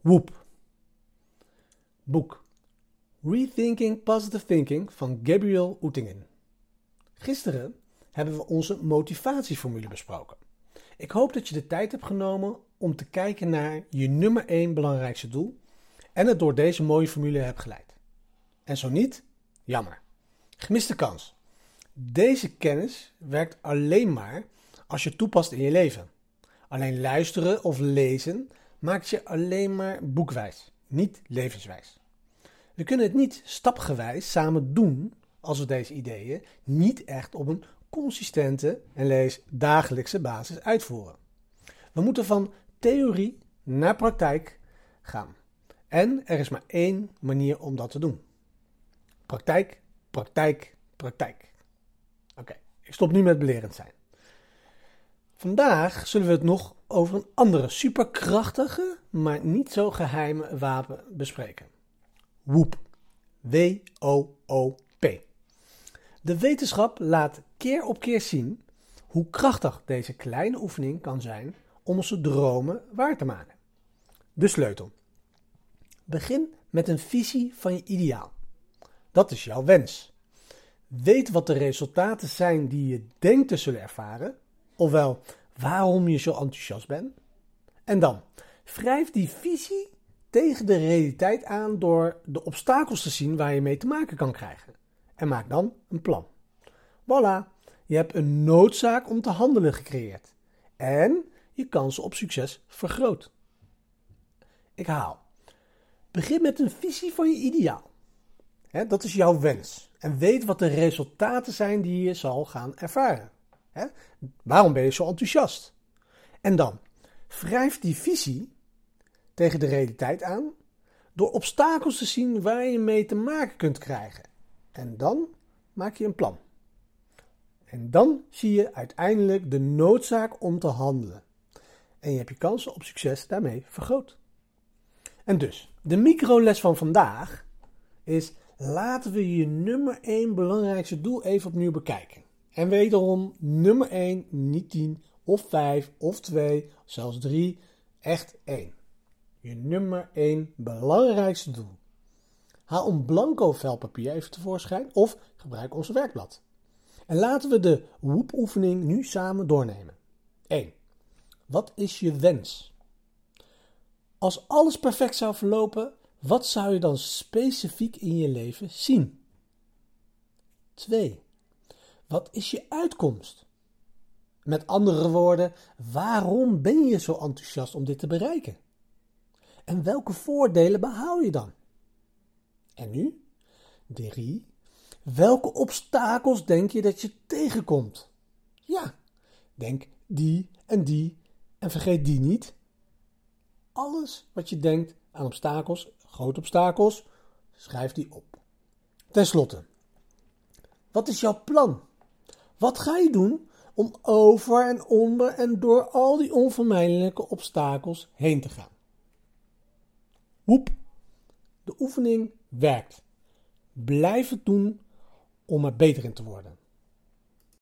Woep. Boek. Rethinking Positive Thinking van Gabriel Oettingen. Gisteren hebben we onze motivatieformule besproken. Ik hoop dat je de tijd hebt genomen om te kijken naar je nummer 1 belangrijkste doel en het door deze mooie formule hebt geleid. En zo niet, jammer. Gemiste kans. Deze kennis werkt alleen maar als je toepast in je leven. Alleen luisteren of lezen maakt je alleen maar boekwijs, niet levenswijs. We kunnen het niet stapgewijs samen doen als we deze ideeën niet echt op een consistente en lees dagelijkse basis uitvoeren. We moeten van theorie naar praktijk gaan. En er is maar één manier om dat te doen. Praktijk, praktijk, praktijk. Oké, ik stop nu met belerend zijn. Vandaag zullen we het nog over een andere superkrachtige, maar niet zo geheime wapen bespreken. WOOP. W-O-O-P. De wetenschap laat keer op keer zien hoe krachtig deze kleine oefening kan zijn om onze dromen waar te maken. De sleutel. Begin met een visie van je ideaal. Dat is jouw wens. Weet wat de resultaten zijn die je denkt te zullen ervaren, ofwel waarom je zo enthousiast bent. En dan wrijf die visie tegen de realiteit aan door de obstakels te zien waar je mee te maken kan krijgen. En maak dan een plan. Voilà, je hebt een noodzaak om te handelen gecreëerd. En je kansen op succes vergroot. Ik haal. Begin met een visie van je ideaal. dat is jouw wens. En weet wat de resultaten zijn die je zal gaan ervaren. Waarom ben je zo enthousiast? En dan, wrijf die visie tegen de realiteit aan door obstakels te zien waar je mee te maken kunt krijgen. En dan maak je een plan. En dan zie je uiteindelijk de noodzaak om te handelen. En je hebt je kansen op succes daarmee vergroot. En dus, de microles van vandaag is: laten we je nummer 1 belangrijkste doel even opnieuw bekijken. En wederom nummer 1, niet 10 of 5 of 2, zelfs 3, echt 1. Je nummer 1 belangrijkste doel. Haal een blanco vel papier even tevoorschijn of gebruik ons werkblad. En laten we de woepoefening nu samen doornemen. 1. Wat is je wens? Als alles perfect zou verlopen, wat zou je dan specifiek in je leven zien? 2. Wat is je uitkomst? Met andere woorden, waarom ben je zo enthousiast om dit te bereiken? En welke voordelen behaal je dan? En nu? 3. Welke obstakels denk je dat je tegenkomt? Ja, denk die en die en vergeet die niet. Alles wat je denkt aan obstakels, grote obstakels, schrijf die op. Ten slotte, wat is jouw plan? Wat ga je doen om over en onder en door al die onvermijdelijke obstakels heen te gaan? Woep, de oefening werkt. Blijf het doen om er beter in te worden.